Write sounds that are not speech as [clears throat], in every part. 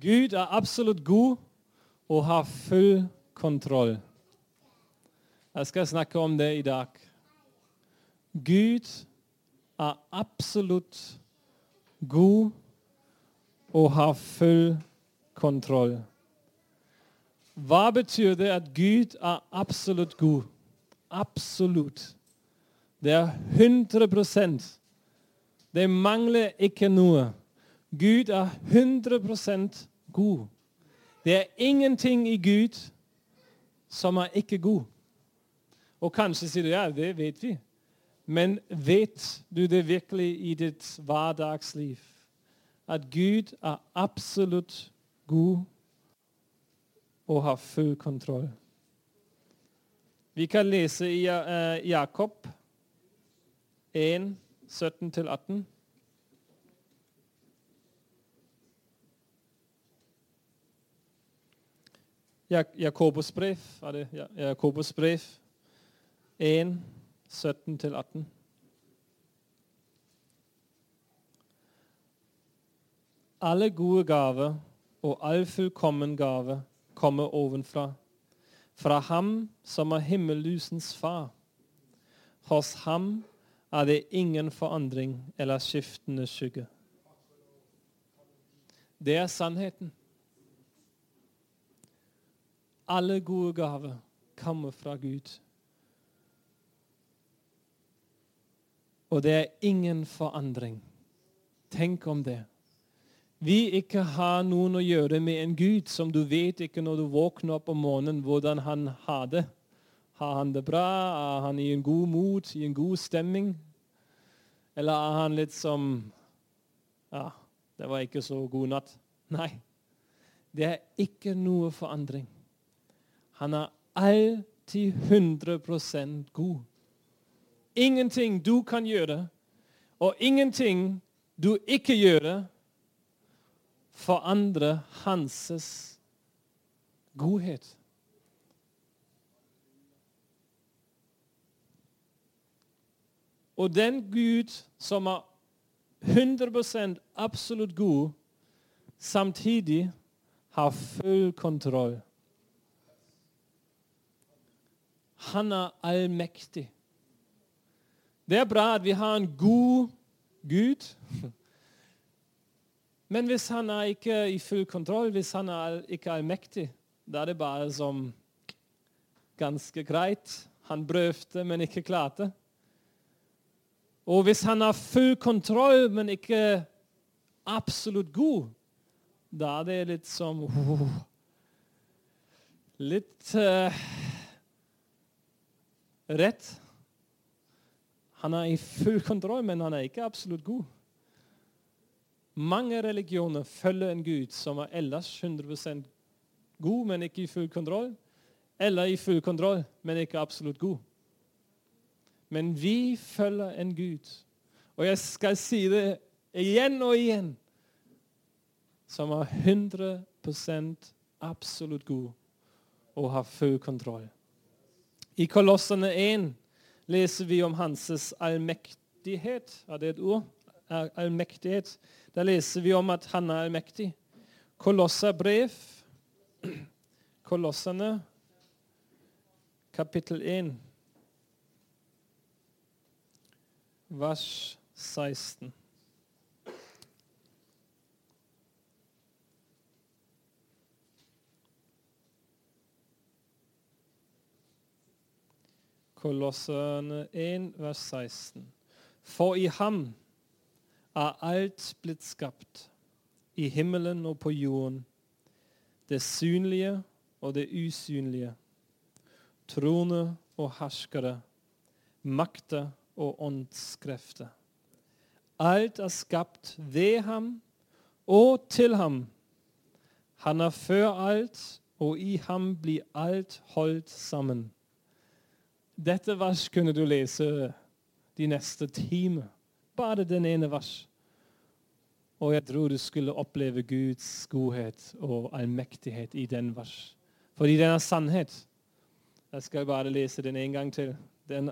Gud er absolutt god og har full kontroll. Jeg skal snakke om det i dag. Gud er absolutt god og har full kontroll. Hva betyr det at Gud er absolutt god? Absolutt. Det er 100 Det mangler ikke noe. Gud er 100% god. Det er ingenting i Gud som er ikke god. Og kanskje sier du ja, det vet vi. Men vet du det virkelig i ditt hverdagsliv? At Gud er absolutt god og har full kontroll. Vi kan lese i uh, Jakob 1, 17-18. Jakobus brev, er det Jakobus brev 1, 17-18. Alle gode gaver og all fullkommen gave kommer ovenfra, fra ham som er himmellysens far. Hos ham er det ingen forandring eller skiftende skygge. Det er sannheten. Alle gode gaver kommer fra Gud. Og det er ingen forandring. Tenk om det. Vi ikke har noen å gjøre med en Gud som du vet ikke når du våkner opp om morgenen, hvordan han har det. Har han det bra? Er han i en god mot, i en god stemning? Eller er han litt som Ja, det var ikke så god natt. Nei. Det er ikke noe forandring. Han er alltid 100% god. Ingenting du kan gjøre, og ingenting du ikke gjør, forandrer hans godhet. Og den Gud som er 100% absolutt god, samtidig har full kontroll. Han er allmektig. Det er bra at vi har en god Gud. Men hvis han er ikke i full kontroll, hvis han er ikke allmektig, da er det bare som ganske greit. Han prøvde, men ikke klarte. Og hvis han har full kontroll, men ikke absolutt god, da er det litt som uh, Litt uh, rett. Han er i full kontroll, men han er ikke absolutt god. Mange religioner følger en gud som er ellers 100% god, men ikke i full kontroll. Eller i full kontroll, men ikke absolutt god. Men vi følger en Gud. Og jeg skal si det igjen og igjen. Som er 100% absolutt god og har full kontroll. I Kolossene 1 leser vi om hans allmektighet. Er det et ord? Allmektighet. Der leser vi om at han er allmektig. Kolossabrev, Kolossene, kapittel 1, vers 16. Kolossene 1, vers 16. For i ham er alt blitt skapt, i himmelen og på jorden, det synlige og det usynlige, trone og herskere, makter og åndskrefter. Alt er skapt ved ham og til ham. Han er før alt, og i ham blir alt holdt sammen. Dette vers kunne du lese de neste timer. Bare den ene vers. Og jeg tror du skulle oppleve Guds godhet og allmektighet i den vers. Fordi den er sannhet. Jeg skal bare lese den en gang til. Den,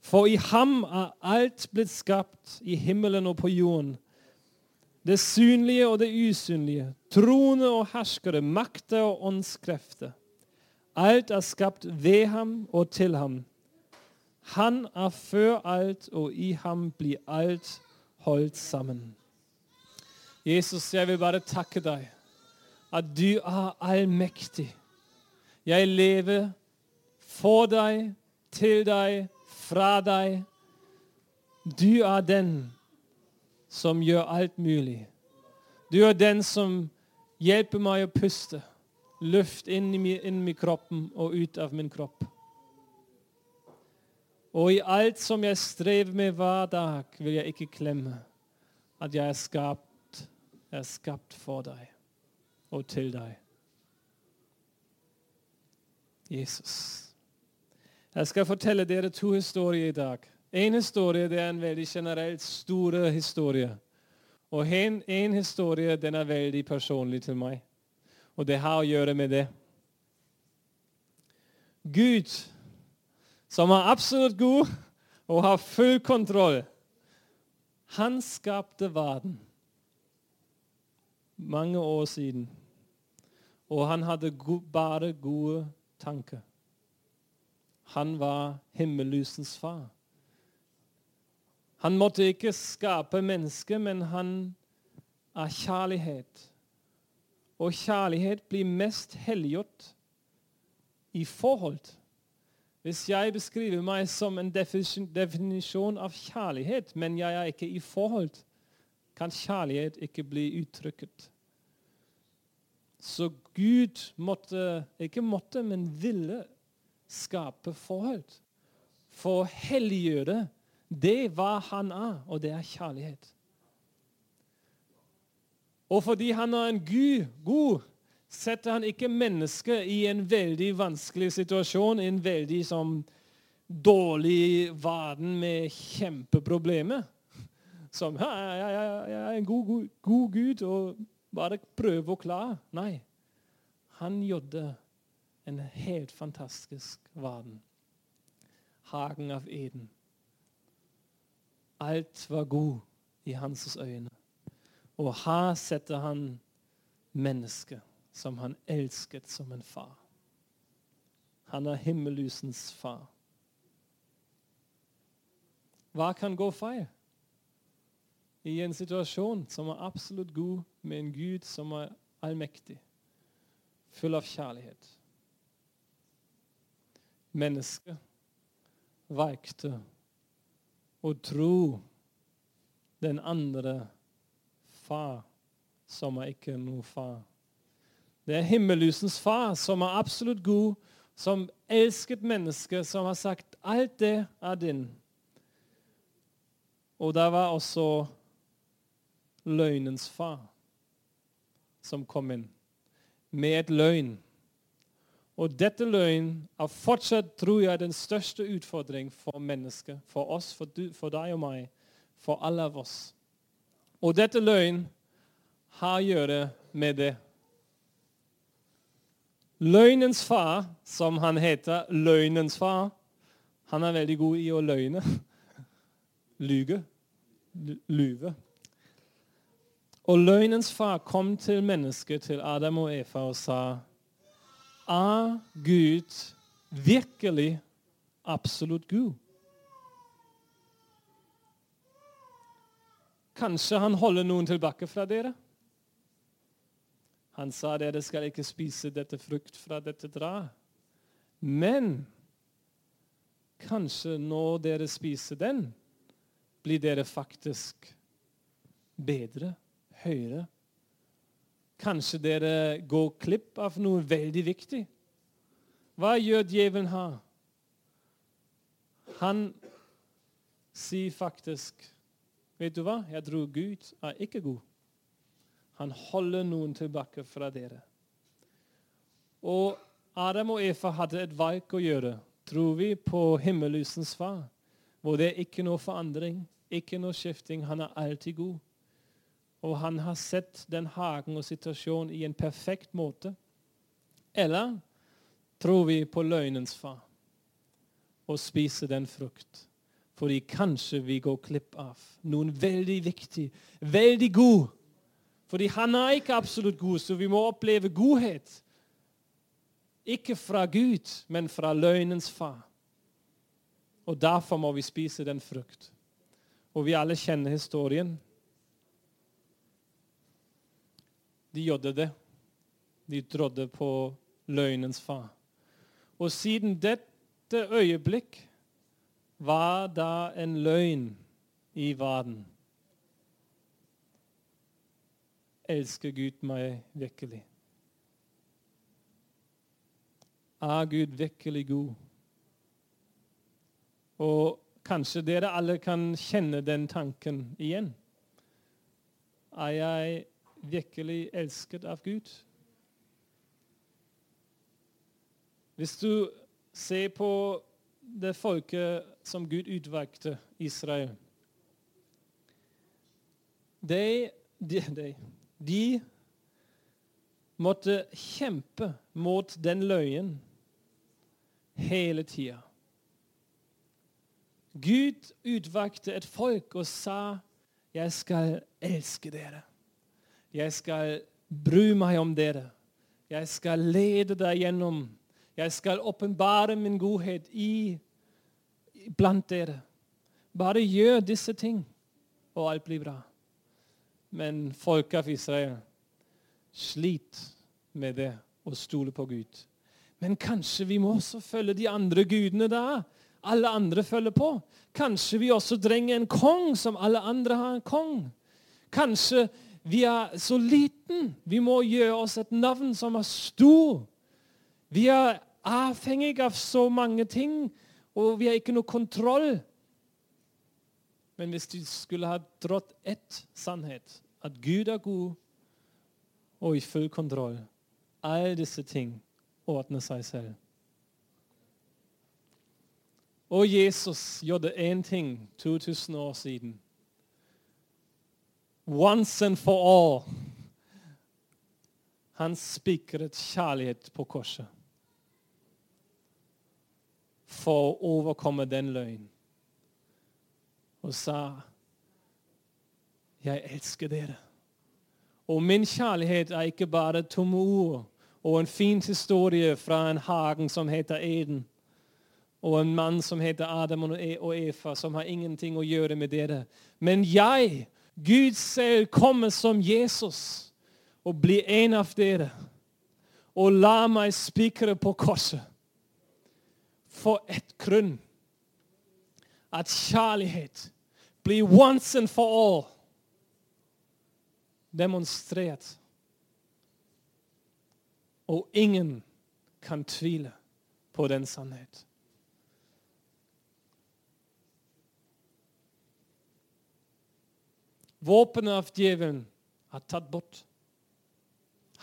For i ham er alt blitt skapt, i himmelen og på jorden. Det synlige og det usynlige, troende og herskere, makter og åndskrefter. Alt er skapt ved ham og til ham. Han er før alt, og i ham blir alt holdt sammen. Jesus, jeg vil bare takke deg at du er allmektig. Jeg lever for deg, til deg, fra deg. Du er den som gjør alt mulig. Du er den som hjelper meg å puste. Luft inn i, inn i kroppen og ut av min kropp. Og i alt som jeg strever med hver dag, vil jeg ikke klemme at jeg er skapt, jeg er skapt for deg og til deg. Jesus. Jeg skal fortelle dere to historier i dag. En historie det er en veldig generelt stor historie. Og en, en historie den er veldig personlig til meg. Og det har å gjøre med det. Gud, som er absolutt god og har full kontroll, han skapte verden mange år siden. Og han hadde bare gode tanker. Han var himmellysens far. Han måtte ikke skape mennesker, men han er kjærlighet. Og kjærlighet blir mest helliggjort i forhold. Hvis jeg beskriver meg som en definisjon av kjærlighet, men jeg er ikke i forhold, kan kjærlighet ikke bli uttrykket. Så Gud måtte, ikke måtte, men ville skape forhold. For helliggjøre det hva han er, og det er kjærlighet. Og fordi han er en Gud, god, setter han ikke mennesket i en veldig vanskelig situasjon, en veldig sånn, dårlig verden med kjempeproblemer. Som ja, ja, ja, jeg er en god, god, god Gud og bare prøve å klare. Nei. Han gjorde en helt fantastisk verden. Hagen av Eden. Alt var god i hans øyne. Og her setter han mennesket som han elsket som en far. Han er himmellysens far. Hva kan gå feil i en situasjon som er absolutt god, med en Gud som er allmektig, full av kjærlighet? Mennesket valgte å tro den andre far, som er ikke noe far. Det er himmelysens far, som er absolutt god, som elsket mennesket, som har sagt alt det er din. Og det var også løgnens far som kom inn med et løgn. Og dette løgn er fortsatt, tror jeg, den største utfordring for mennesket. For oss, for, du, for deg og meg, for alle av oss. Og dette løgn har å gjøre med det. Løgnens far, som han heter, løgnens far, han er veldig god i å løgne. [laughs] Lyge. Lyve. Og løgnens far kom til mennesket, til Adam og Eva, og sa er Gud virkelig absolutt Gud? Kanskje han holder noen tilbake fra dere? Han sa dere skal ikke spise dette frukt fra dette drar. Men kanskje når dere spiser den, blir dere faktisk bedre, høyere, Kanskje dere går klipp av noe veldig viktig. Hva gjør djevelen her? Han sier faktisk Vet du hva? Jeg tror Gud er ikke god. Han holder noen tilbake fra dere. Og Adam og Eva hadde et valg å gjøre. Tror vi på himmellysens far, hvor det er ikke noe forandring, ikke noe skifting. Han er alltid god og han har sett den hagen og situasjonen i en perfekt måte? Eller tror vi på løgnens far og spiser den frukt? Fordi kanskje vi går klipp av noen veldig viktig, veldig god Fordi han er ikke absolutt god, så vi må oppleve godhet. Ikke fra Gud, men fra løgnens far. Og derfor må vi spise den frukt. Og vi alle kjenner historien. De gjorde det. De trodde på løgnens far. Og siden dette øyeblikk var det en løgn i verden. Elsker Gud meg virkelig? Er Gud virkelig god? Og kanskje dere alle kan kjenne den tanken igjen. Er jeg virkelig elsket av Gud? Hvis du ser på det folket som Gud utvalgte, Israel de, de, de, de måtte kjempe mot den løgnen hele tida. Gud utvalgte et folk og sa, 'Jeg skal elske dere.' 'Jeg skal bry meg om dere.' 'Jeg skal lede deg gjennom.' 'Jeg skal åpenbare min godhet i, blant dere.' Bare gjør disse ting, og alt blir bra. Men folket av Israel sliter med det å stole på Gud. Men kanskje vi må også følge de andre gudene da? alle andre følger på. Kanskje vi også trenger en kong som alle andre har en kong. Kanskje vi er så liten. Vi må gjøre oss et navn som er stor. Vi er avhengig av så mange ting, og vi har ikke noe kontroll. Men hvis du skulle ha trådt ett sannhet, at Gud er god og i full kontroll, alle disse ting ordner seg selv. Og Jesus gjorde én ting 2000 år siden. Once and for all. Han spikret kjærlighet på korset for å overkomme den løgn. Og sa, 'Jeg elsker dere'. Og min kjærlighet er ikke bare tomme ord og en fin historie fra en hagen som heter Eden og en mann som heter Adam og Eva, som har ingenting å gjøre med dere. Men jeg, Gud selv, kommer som Jesus og blir en av dere. Og la meg spikre på korset for et grunn. At kjærlighet blir once and for all demonstrert. Og ingen kan tvile på den sannhet. Våpenet av djevelen er tatt bort.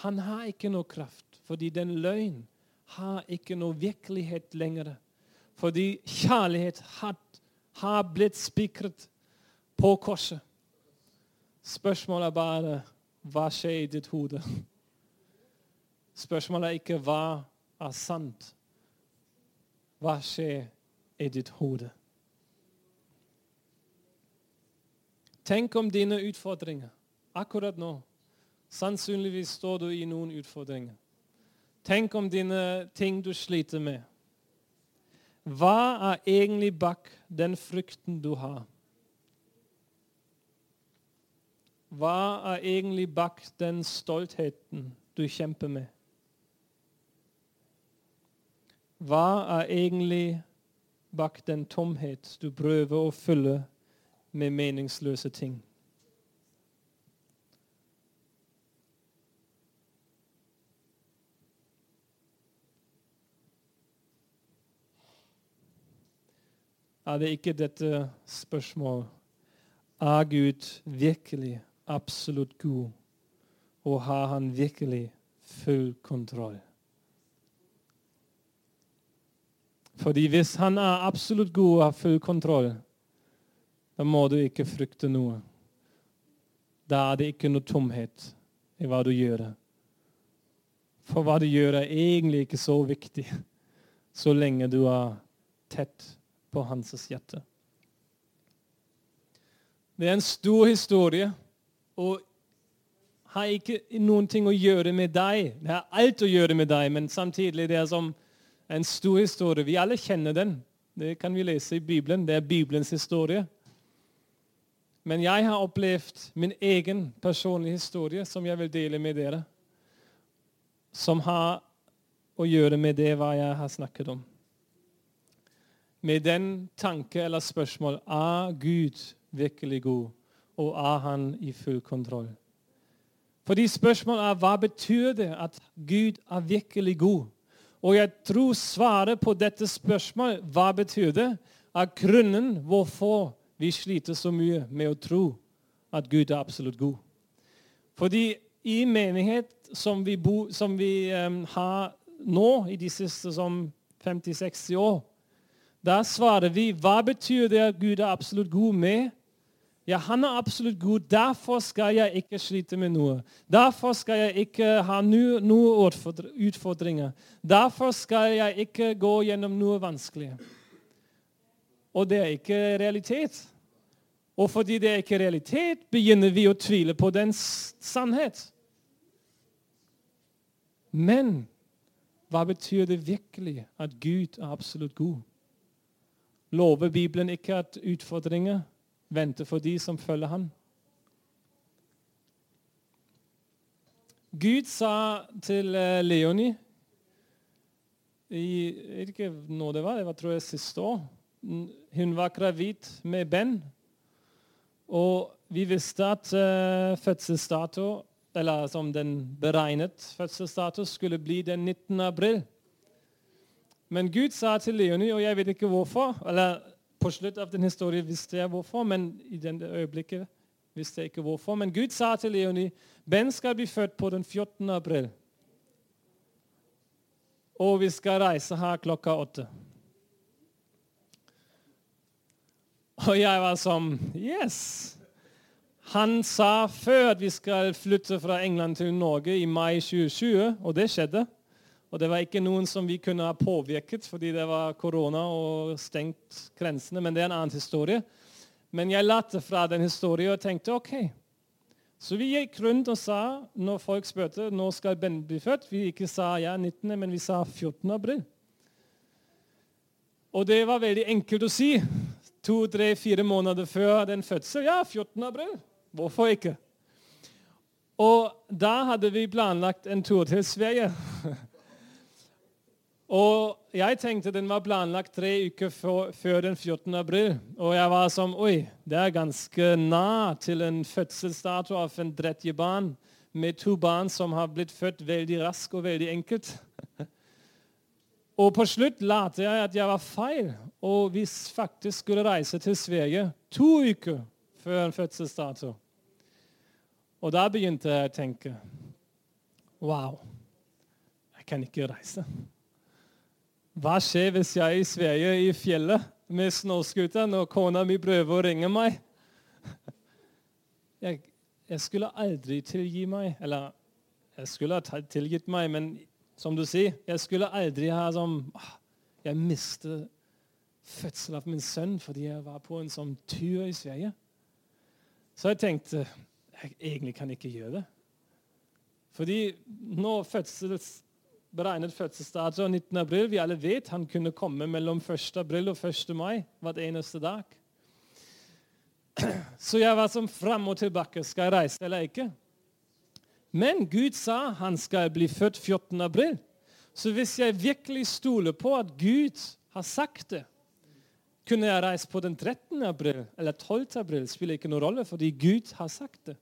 Han har ikke noe kraft, fordi den løgn har ikke noe virkelighet lenger. Fordi kjærlighet har, har blitt spikret på korset. Spørsmålet er bare hva skjer i ditt hode? Spørsmålet er ikke hva er sant. Hva skjer i ditt hode? Tenk om dine utfordringer akkurat nå. Sannsynligvis står du i noen utfordringer. Tenk om dine ting du sliter med. Hva er egentlig bak den frykten du har? Hva er egentlig bak den stoltheten du kjemper med? Hva er egentlig bak den tomhet du prøver å fylle med meningsløse ting. Er det ikke dette spørsmålet Er Gud virkelig absolutt god, og har han virkelig full kontroll? Fordi hvis han er absolutt god og har full kontroll, da må du ikke frykte noe. Da er det ikke noe tomhet i hva du gjør. For hva du gjør, er egentlig ikke så viktig så lenge du er tett på hans hjerte. Det er en stor historie, og har ikke noen ting å gjøre med deg. Det har alt å gjøre med deg, men samtidig det er som en stor historie. Vi alle kjenner den. Det kan vi lese i Bibelen. Det er Bibelens historie. Men jeg har opplevd min egen personlige historie som jeg vil dele med dere. Som har å gjøre med det hva jeg har snakket om. Med den tanke eller spørsmål er Gud virkelig god, og er han i full kontroll? Fordi spørsmålet er hva betyr det at Gud er virkelig god? Og jeg tror svaret på dette spørsmålet, hva betyr det, er grunnen hvorfor vi sliter så mye med å tro at Gud er absolutt god. Fordi i menighet som vi, bo, som vi um, har nå, i de siste 50-60 år, da svarer vi hva betyr det at Gud er absolutt god med ja, han er absolutt god. Derfor skal jeg ikke slite med noe. Derfor skal jeg ikke ha noen utfordringer. Derfor skal jeg ikke gå gjennom noe vanskelig. Og det er ikke realitet. Og fordi det er ikke realitet, begynner vi å tvile på dens sannhet. Men hva betyr det virkelig at Gud er absolutt god? Lover Bibelen ikke at utfordringer venter for de som følger ham? Gud sa til eh, Leonie Jeg vet ikke når det var, det var tror jeg siste år. Hun var gravid med Ben. Og vi visste at uh, fødselsdato, eller som den beregnet fødselsdato, skulle bli den 19. april. Men Gud sa til Leonie, og jeg vet ikke hvorfor eller på slutten av den historien visste jeg hvorfor, men i den øyeblikket visste jeg ikke hvorfor. Men Gud sa til Leonie Ben skal bli født på den 14. april. Og vi skal reise her klokka åtte. Og jeg var som Yes! Han sa før at vi skal flytte fra England til Norge i mai 2020, og det skjedde. Og det var ikke noen som vi kunne ha påvirket fordi det var korona og stengt grensene. Men det er en annen historie. Men jeg lærte fra den historien og tenkte OK. Så vi gikk rundt og sa, når folk spurte når skal Ben bli født Vi ikke sa ja 19., men vi sa 14. april. Og det var veldig enkelt å si. To, tre, fire måneder før den fødsel. Ja, 14. april. Hvorfor ikke? Og da hadde vi planlagt en tur til Sverige. [laughs] Og jeg tenkte den var planlagt tre uker før den 14. april. Og jeg var som Oi, det er ganske nær til en fødselsdato av en tredje barn med to barn som har blitt født veldig raskt og veldig enkelt. og på slutt lærte jeg at jeg var feil, og vi faktisk skulle reise til Sverige to uker før en fødselsdato. Og da begynte jeg å tenke Wow, jeg kan ikke reise. Hva skjer hvis jeg er i Sverige, i fjellet, med snøscooter når kona mi prøver å ringe meg? Jeg, jeg, skulle aldri tilgi meg. Eller jeg skulle ha tilgitt meg, men som du sier, jeg skulle aldri ha sånn Jeg mistet fødselen av min sønn fordi jeg var på en sånn tur i Sverige. Så jeg tenkte jeg egentlig kan ikke gjøre det. Fordi når fødsels beregnet fødselsdato 19. april. Vi alle vet han kunne komme mellom 1. april og 1. mai hver eneste dag. [clears throat] Så jeg var som fram og tilbake. Skal jeg reise eller ikke? Men Gud sa han skal bli født 14. april. Så hvis jeg virkelig stoler på at Gud har sagt det, kunne jeg reise på den 13. april eller 12. april. spiller ikke noen rolle, fordi Gud har sagt det.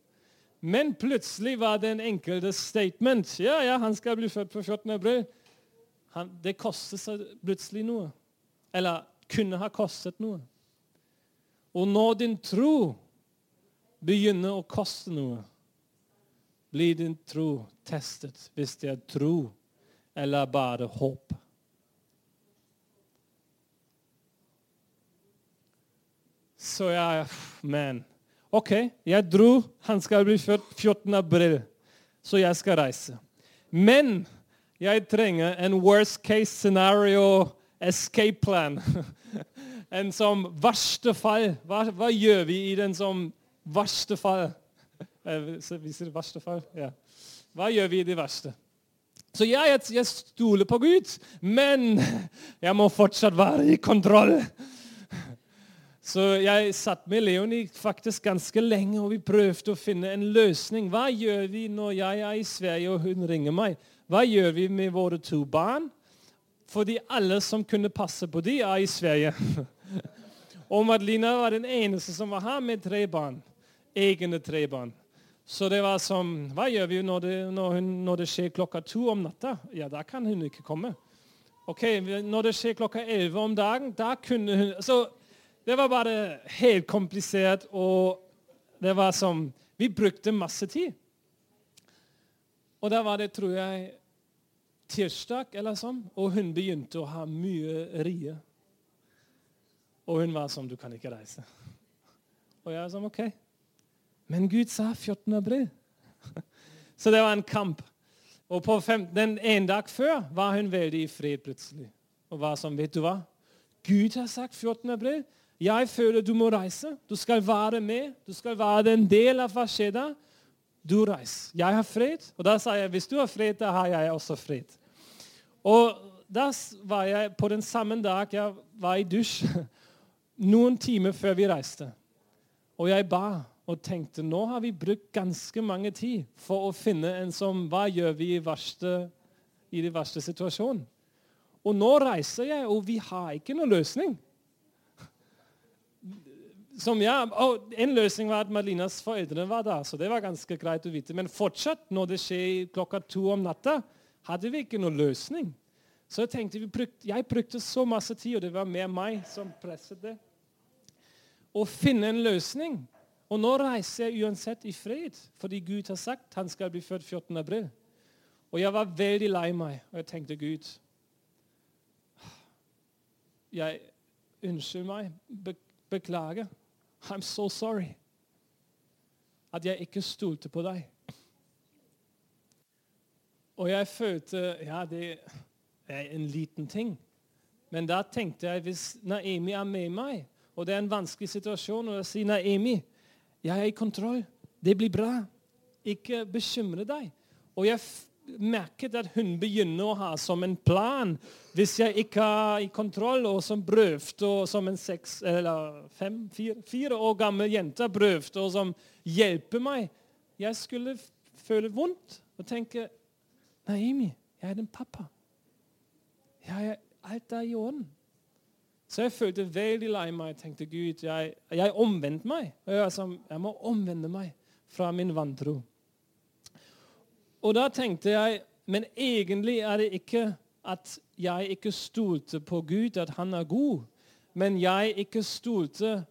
Men plutselig var det en enkelte statement. Ja, ja, han skal bli født på 14. april. Han, det kostet seg plutselig noe. Eller kunne ha kostet noe. Og når din tro begynner å koste noe, blir din tro testet hvis det er tro eller bare håp. Så jeg Men OK, jeg dro. Han skal bli født 14. april, så jeg skal reise. Men jeg trenger en worst case scenario escape plan. [laughs] en som verste fall. Hva, hva, gjør vi i den som verste fall? Vi sier verste fall. Ja. Hva gjør vi i det verste? Så jeg, jeg stoler på Gud, men [laughs] jeg må fortsatt være i kontroll. Så jeg satt med Leonie faktisk ganske lenge, og vi prøvde å finne en løsning. Hva gjør vi når jeg er i Sverige og hun ringer meg? Hva gjør vi med våre to barn? Fordi alle som kunne passe på dem, er i Sverige. [laughs] og Madelina var den eneste som var her med tre barn. Egne tre barn. Så det var som Hva gjør vi når det, når, hun, når det skjer klokka to om natta? Ja, da kan hun ikke komme. Ok, Når det skjer klokka elleve om dagen, da kunne hun Så det var bare helt komplisert, og det var som Vi brukte masse tid. Og da var det, tror jeg, tirsdag eller sånn, og hun begynte å ha mye rie. Og hun var sånn Du kan ikke reise. Og jeg var sånn OK. Men Gud sa 14. april. [laughs] Så det var en kamp. Og på fem, den en dag før var hun veldig i fred plutselig. Og var sånn, vet du hva? Gud har sagt 14. april. Jeg føler du må reise. Du skal være med. Du skal være en del av hva skjer da. Du reiser. Jeg har fred. Og da sa jeg hvis du har fred, da har jeg også fred. Og da var jeg på den samme dag jeg var i dusj, [laughs] noen timer før vi reiste. Og jeg ba og tenkte nå har vi brukt ganske mange tid for å finne en som Hva gjør vi i, verste, i den verste situasjonen? Og nå reiser jeg, og vi har ikke noen løsning. Som ja, En løsning var at Marlinas foreldre var der, så det var ganske greit å vite. Men fortsatt, når det skjer klokka to om natta, hadde vi ikke noen løsning. Så jeg tenkte, brukte, jeg brukte så masse tid, og det var mer meg som presset det, å finne en løsning. Og nå reiser jeg uansett i fred, fordi Gud har sagt han skal bli født 14. april. Og jeg var veldig lei meg, og jeg tenkte Gud jeg Unnskyld meg. Be beklager. I'm so sorry. At jeg ikke stolte på deg. Og jeg følte Ja, det er en liten ting. Men da tenkte jeg hvis Naemi er med meg, og det er en vanskelig situasjon, og jeg sier Naemi, jeg er i kontroll. Det blir bra. Ikke bekymre deg. Og jeg merket at hun begynner å ha som en plan hvis jeg ikke er i kontroll, og som prøvde, og som en seks, eller fem, fire, fire år gammel jente prøvde, og som hjelper meg. Jeg skulle føle vondt og tenke Naimi, jeg er din pappa. Jeg er, alt er i orden. Så jeg følte veldig lei meg. Tenkte Gud, jeg, jeg omvendte meg. Jeg, som, jeg må omvende meg fra min vantro. Og da tenkte jeg men egentlig er det ikke at jeg ikke stolte på Gud, at han er god. Men jeg ikke stolte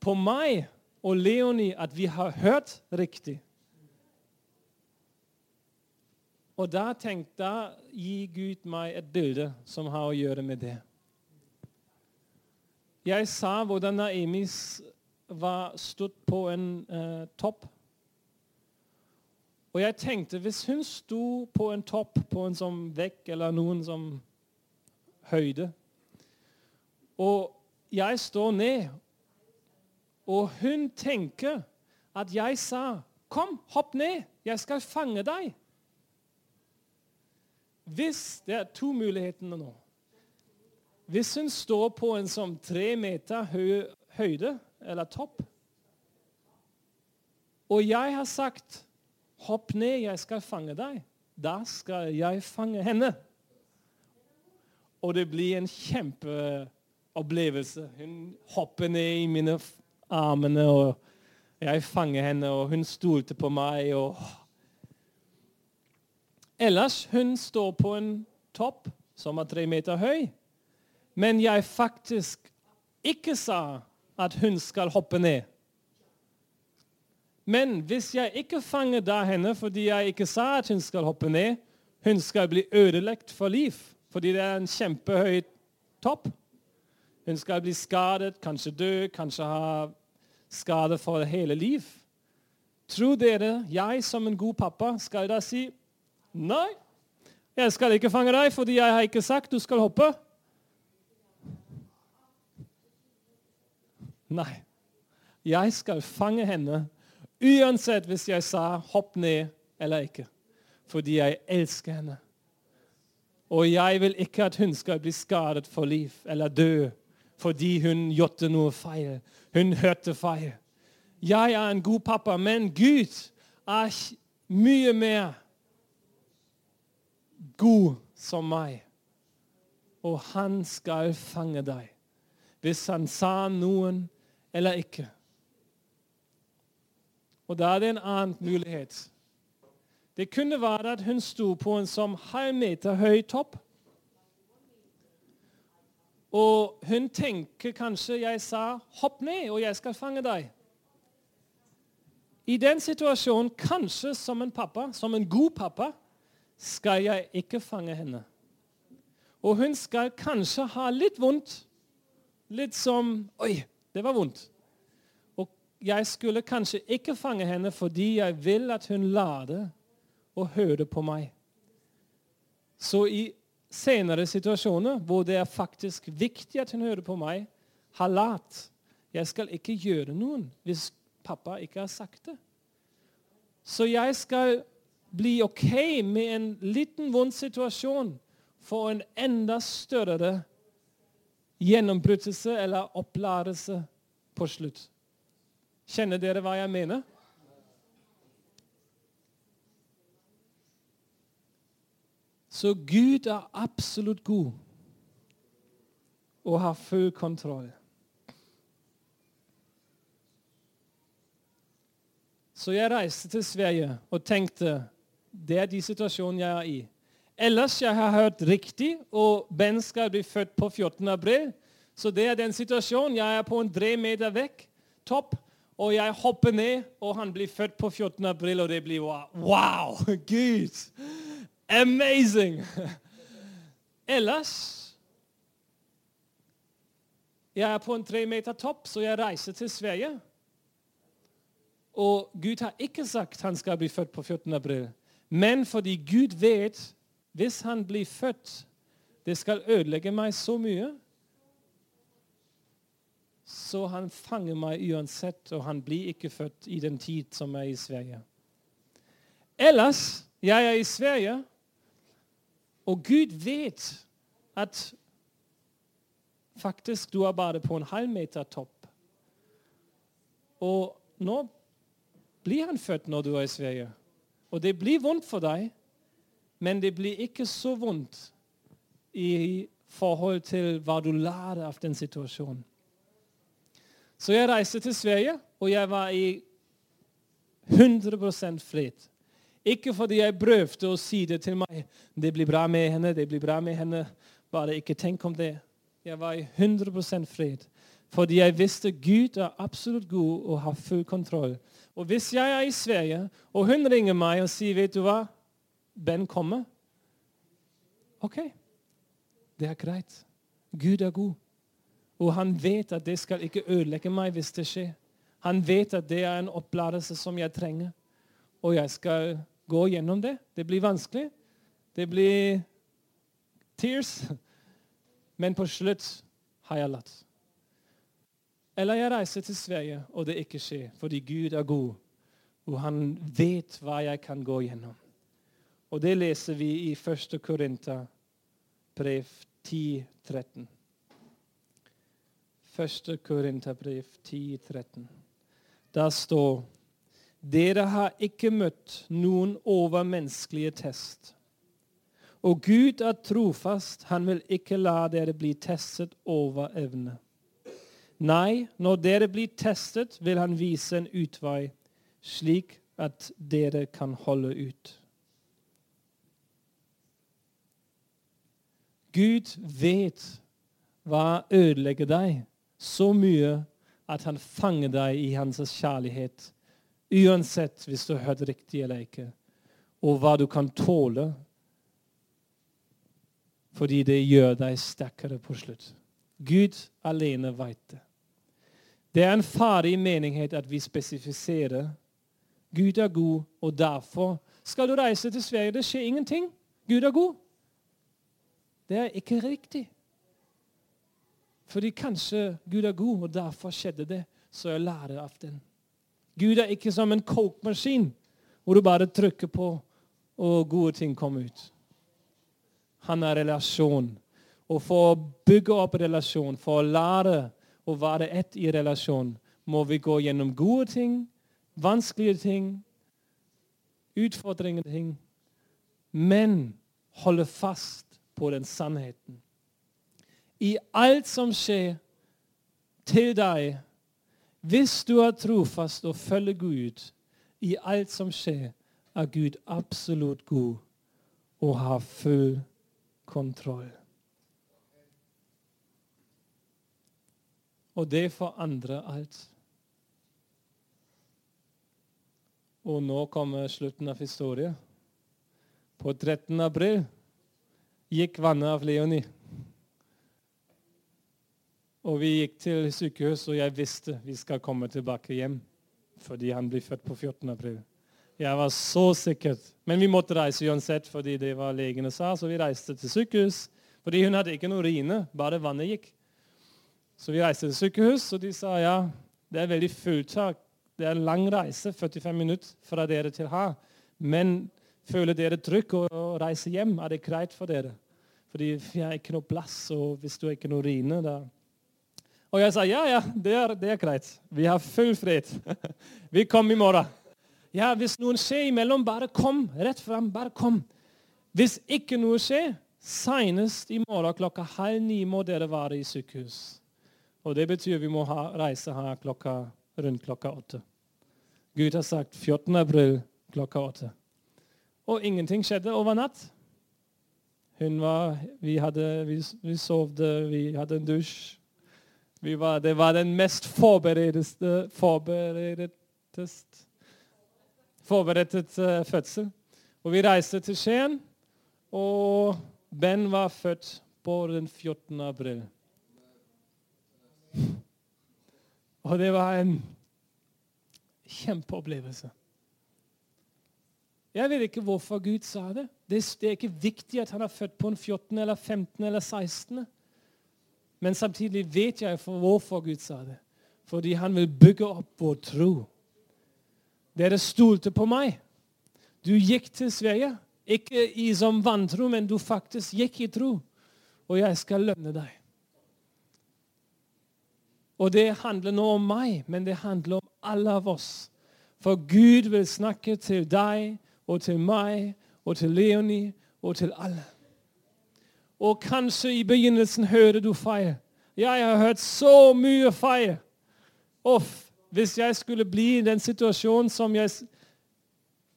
på meg og Leonie, at vi har hørt riktig. Og da tenkte jeg gi Gud meg et bilde som har å gjøre med det. Jeg sa hvordan Naemi var stått på en uh, topp. Og jeg tenkte hvis hun sto på en topp på en sånn vekk eller noen som høyde, og jeg står ned, og hun tenker at jeg sa 'Kom, hopp ned. Jeg skal fange deg.' Hvis Det er to muligheter nå. Hvis hun står på en sånn tre meter høy, høyde, eller topp, og jeg har sagt 'Hopp ned, jeg skal fange deg', da skal jeg fange henne. Og det blir en kjempeopplevelse. Hun hopper ned i mine armene, og jeg fanger henne, og hun stolte på meg. og... Ellers hun står på en topp som er tre meter høy men jeg faktisk ikke sa at hun skal hoppe ned. Men hvis jeg ikke fanger da henne fordi jeg ikke sa at hun skal hoppe ned, hun skal bli ødelagt for liv fordi det er en kjempehøy topp. Hun skal bli skadet, kanskje dø, kanskje ha skade for hele liv. Tror dere jeg som en god pappa skal da si nei, jeg skal ikke fange deg fordi jeg har ikke sagt du skal hoppe? Nei. Jeg skal fange henne Uansett hvis jeg sa 'hopp ned' eller ikke. Fordi jeg elsker henne. Og jeg vil ikke at hun skal bli skadet for liv eller dø fordi hun gjorde noe feil. Hun hørte feil. Jeg er en god pappa, men Gud er mye mer god som meg. Og han skal fange deg. Hvis han sa noen eller ikke. Og da er det en annen mulighet. Det kunne være at hun sto på en som halv meter høy topp. Og hun tenker kanskje jeg sa 'hopp ned, og jeg skal fange deg'. I den situasjonen, kanskje som en pappa, som en god pappa, skal jeg ikke fange henne. Og hun skal kanskje ha litt vondt. Litt som 'oi, det var vondt' jeg skulle kanskje ikke fange henne fordi jeg vil at hun lader og hører på meg. Så i senere situasjoner hvor det er faktisk viktig at hun hører på meg, har lat. Jeg skal ikke gjøre noen hvis pappa ikke har sagt det. Så jeg skal bli OK med en liten vond situasjon for en enda større gjennombrytelse eller opplærelse på slutt. Kjenner dere hva jeg mener? Så Gud er absolutt god og har full kontroll. Så jeg reiste til Sverige og tenkte det er de situasjonene jeg er i. Ellers jeg har hørt riktig, og Ben skal bli født på 14. april. Så det er den situasjonen. Jeg er på en tre meter vekk. Topp. Og jeg hopper ned, og han blir født på 14. april, og det blir wow! [laughs] Gud! Amazing! [laughs] Ellers Jeg er på en tre meter topp, så jeg reiser til Sverige. Og Gud har ikke sagt han skal bli født på 14. april. Men fordi Gud vet hvis han blir født, det skal ødelegge meg så mye så han fanger meg uansett, og han blir ikke født i den tid som er i Sverige. Ellers jeg er i Sverige, og Gud vet at faktisk du er bare på en halvmeter topp. Og nå blir han født når du er i Sverige. Og det blir vondt for deg, men det blir ikke så vondt i forhold til hva du lærer av den situasjonen. Så jeg reiste til Sverige, og jeg var i 100% fred. Ikke fordi jeg prøvde å si det til meg. Det blir bra med henne, det blir bra med henne. Bare ikke tenk om det. Jeg var i 100% fred. Fordi jeg visste Gud er absolutt god og har full kontroll. Og hvis jeg er i Sverige, og hun ringer meg og sier, 'Vet du hva? Ben kommer.' OK. Det er greit. Gud er god. Og han vet at det skal ikke ødelegge meg hvis det skjer. Han vet at det er en oppladelse som jeg trenger. Og jeg skal gå gjennom det. Det blir vanskelig. Det blir tears. Men på slutt har jeg latt. Eller jeg reiser til Sverige, og det ikke skjer, fordi Gud er god. Og han vet hva jeg kan gå gjennom. Og det leser vi i 1. Korinter brev 10, 13. 1. Korinterbrev 10-13. Der står dere har ikke møtt noen overmenneskelige test. Og Gud er trofast. Han vil ikke la dere bli testet over evne. Nei, når dere blir testet, vil han vise en utvei, slik at dere kan holde ut. Gud vet hva ødelegger deg så mye at han fanger deg i hans kjærlighet, uansett hvis du har hørt riktig eller ikke, og hva du kan tåle, fordi det gjør deg sterkere på slutt. Gud alene vet det. Det er en farlig menighet at vi spesifiserer Gud er god, og derfor skal du reise til Sverige. Det skjer ingenting. Gud er god. Det er ikke riktig. Fordi kanskje Gud er god, og derfor skjedde det. Så jeg lærer av den. Gud er ikke som en kokemaskin hvor du bare trykker på, og gode ting kommer ut. Han er relasjon. Og for å bygge opp relasjon, for å lære å være ett i relasjon, må vi gå gjennom gode ting, vanskelige ting, utfordrende ting, men holde fast på den sannheten. I alt som skjer til deg, hvis du er trofast og følger Gud i alt som skjer, er Gud absolutt god og har full kontroll. Og det forandrer alt. Og nå kommer slutten av historien. På 13. april gikk vannet av Leonie. Og vi gikk til sykehus, og jeg visste vi skal komme tilbake hjem. Fordi han ble født på 14. april. Jeg var så sikker. Men vi måtte reise uansett fordi det var legene sa. Så vi reiste til sykehus. Fordi hun hadde ikke noe urine, bare vannet gikk. Så vi reiste til sykehus, og de sa ja, det er veldig fulltak. Det er en lang reise, 45 minutter fra dere til her. Men føler dere trykk å reise hjem? Er det greit for dere? Fordi vi har ikke noe plass, og hvis du ikke noe urine, da Og jeg sa ja, ja, det er, det er greit. Vi har full fred. vi kommer i morgen. Ja, hvis noen skjer imellom, bare kom. Rett fram, bare kom. Hvis ikke noe skjer, senest i morgen klokka halv ni må dere være i sykehus. Og det betyr vi må ha, reise her klokka, rundt klokka åtte. Gud har sagt 14. april klokka åtte. Og ingenting skjedde over natt. Hun var, vi, hadde, vi, vi sovde, vi hadde en dusj. Var, det var den mest forberedte forberedtest, uh, fødsel. Og vi reiste til Skien, og Ben var født på den 14. april. Og det var en kjempeopplevelse. Jeg vet ikke hvorfor Gud sa det. Det er ikke viktig at han er født på en 14. eller 15. eller 16. Men samtidig vet jeg for hvorfor Gud sa det. Fordi han vil bygge opp vår tro. Dere stolte på meg. Du gikk til Sverige. Ikke i som vantro, men du faktisk gikk i tro. Og jeg skal lønne deg. Og det handler nå om meg, men det handler om alle av oss. For Gud vil snakke til deg og til meg og til Leonie og til alle. Og kanskje i begynnelsen hører du feil. Jeg har hørt så mye feil. Uff, hvis jeg skulle bli i den situasjonen som jeg,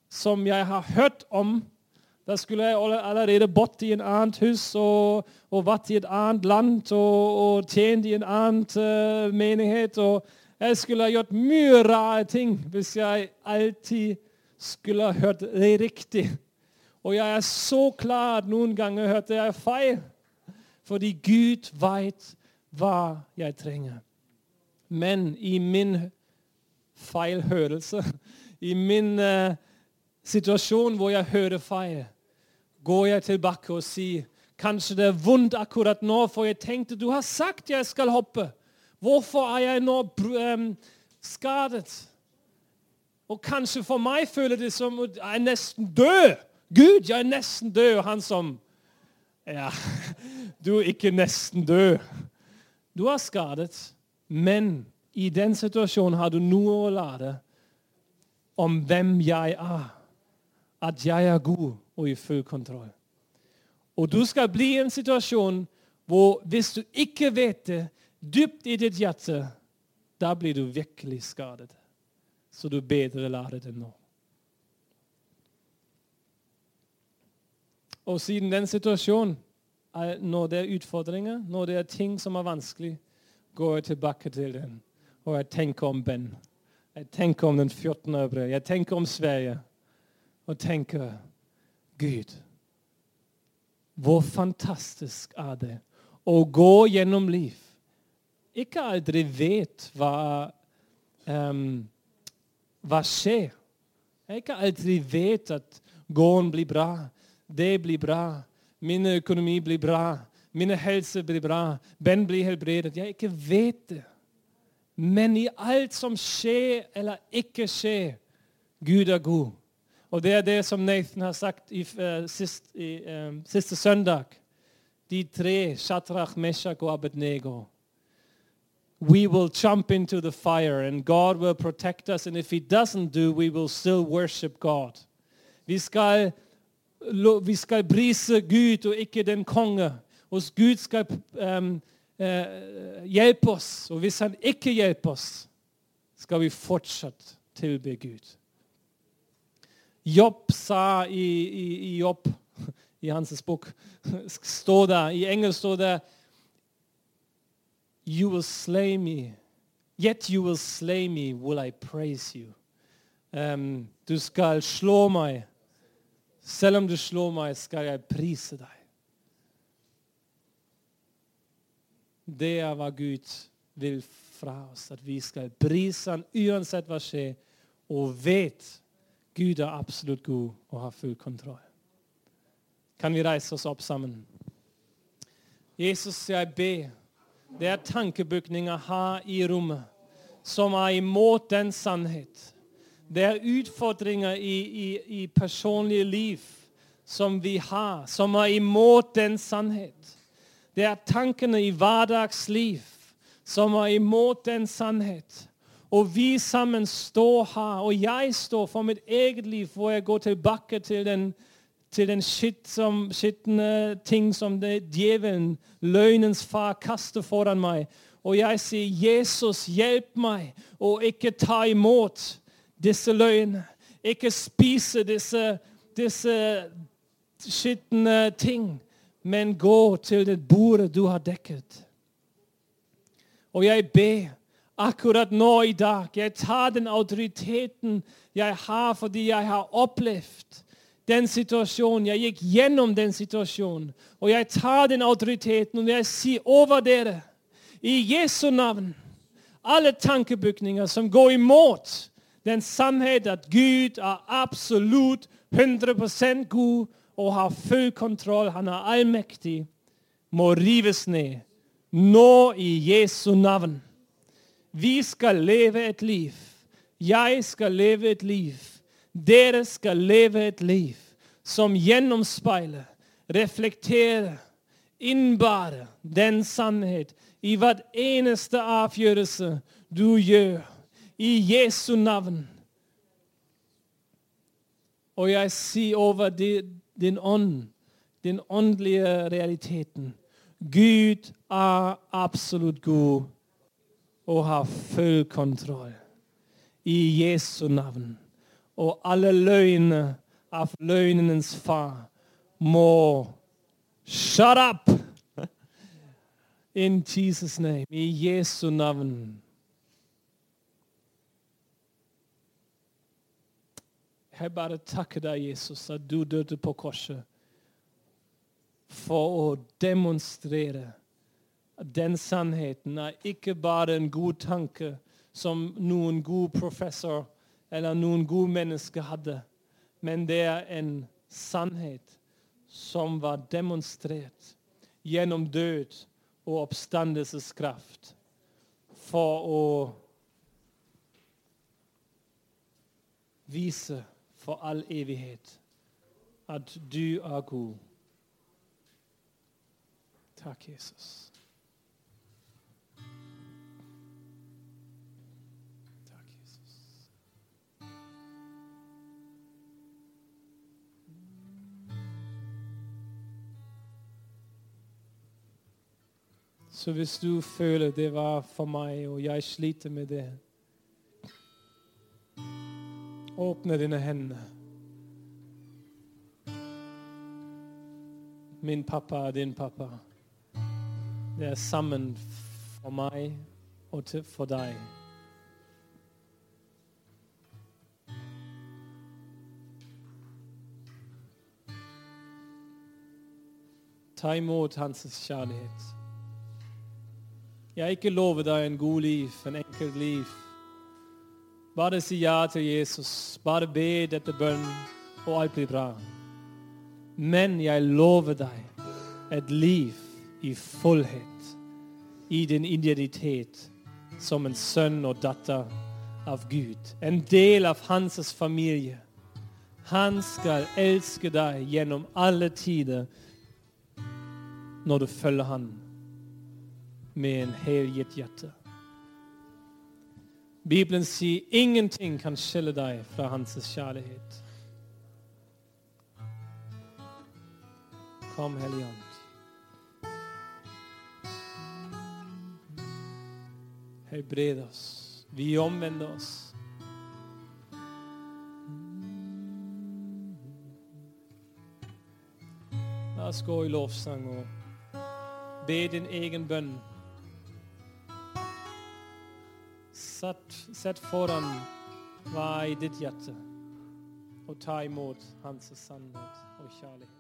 som jeg har hørt om, da skulle jeg allerede bodd i en annet hus og, og vært i et annet land og, og tjent i en annen uh, menighet. og Jeg skulle ha gjort mye rare ting hvis jeg alltid skulle ha hørt det riktig. Og jeg er så klar at noen ganger hørte jeg feil. Fordi Gud vet hva jeg trenger. Men i min feilhørelse, i min uh, situasjon hvor jeg hører feil, går jeg tilbake og sier Kanskje det er vondt akkurat nå, for jeg tenkte du har sagt jeg skal hoppe. Hvorfor er jeg nå um, skadet? Og kanskje for meg føler det som at jeg er nesten død. Gud, jeg er nesten død. Og han som Ja, [laughs] du er ikke nesten død. Du er skadet, men i den situasjonen har du noe å lære om hvem jeg er. At jeg er god og i full kontroll. Og du skal bli i en situasjon hvor hvis du ikke vet det dypt i ditt hjerte, da blir du virkelig skadet. Så du bedre lærer det nå. Og siden den situasjonen, når det er utfordringer, når det er ting som er vanskelig, går jeg tilbake til den. Og jeg tenker om Ben. Jeg tenker om den 14. april. Jeg tenker om Sverige. Og tenker Gud, hvor fantastisk er det å gå gjennom liv. Ikke aldri vet hva, um, hva skjer. Jeg ikke aldri vet at gården blir bra, det blir bra, min økonomi blir bra, min helse blir bra, Ben blir helbredet. Jeg ikke vet det. Men i alt som skjer eller ikke skjer, Gud er god. Og det er det som Nathan har sagt i, uh, sist, i uh, siste søndag. De tre, Shatrach, Meshach og Abednego. We will jump into the fire and God will protect us. And if he doesn't do, we will still worship God. Vi skal, vi skal brise Gud og ikke den konge. Og Gud skal um, uh, hjelpe oss. Og hvis han ikke hjelper oss, skal vi fortsatt tilbe Gud. Jobb sa i, i, i Jobb, [laughs] i hans bok, [laughs] står det, i engelsk står det You will slay me, yet you will slay me, will I praise you. Um, du skal slå meg. Selv om du slår meg, skal jeg prise deg. Det er hva Gud vil fra oss, at vi skal prise ham uansett hva skjer, og vet Gud er absolutt god og har full kontroll. Kan vi reise oss opp sammen? Jesus, jeg ber. Det er tankebygninger her i rommet som er imot den sannhet. Det er utfordringer i, i, i personlige liv som vi har, som er imot den sannhet. Det er tankene i hverdagsliv som er imot den sannhet. Og vi sammen står her, og jeg står for mitt eget liv, hvor jeg går tilbake til den, til den skitne ting som det djevelen, løgnens far, kaster foran meg. Og jeg sier, 'Jesus, hjelp meg å ikke ta imot disse løgnene.' Ikke spise disse, disse skitne ting, men gå til det bordet du har dekket. Og jeg ber akkurat nå i dag. Jeg tar den autoriteten jeg har fordi jeg har opplevd den situasjonen. Jeg gikk gjennom den situasjonen. Og jeg tar den autoriteten og jeg sier over dere, i Jesu navn, alle tankebygninger som går imot den sannhet at Gud er absolutt 100% god og har full kontroll, han er allmektig, må rives ned. Nå i Jesu navn. Vi skal leve et liv. Jeg skal leve et liv. Dere skal leve et liv som gjennomspeiler, reflekterer, innbærer den sannhet i hver eneste avgjørelse du gjør. I Jesu navn. Og jeg sier over din ånd, den åndelige realiteten. Gud er absolutt god og har full kontroll. I Jesu navn. Og alle løgner av løgnenes far må Shut up! [laughs] In Jesus' name. I Jesu navn. Jeg bare takker deg, Jesus, at du døde på korset for å demonstrere den sannheten er ikke bare en god tanke som noen god professor eller noen god menneske hadde, men det er en sannhet som var demonstrert gjennom død og oppstandelseskraft for å vise for all evighet at du er god. Takk, Jesus. Så hvis du føler det var for meg, og jeg sliter med det Åpne dine hender. Min pappa er din pappa. Det er sammen for meg og for deg. Ta imot hans kjærlighet. Jeg ikke lover deg en god liv, en enkelt liv. Bare si ja til Jesus. Bare be dette bønn, og alt blir bra. Men jeg lover deg et liv i fullhet, i din identitet som en sønn og datter av Gud. En del av hans familie. Han skal elske deg gjennom alle tider når du følger han med en helgitt hjerte. Bibelen sier ingenting kan skille deg fra hans kjærlighet. Kom, Hellige Ånd. Helbred oss. Vi omvender oss. La oss gå i lovsang og be din egen bønn. Sett foran hva er i ditt hjerte, og ta imot hans sannhet og kjærlighet.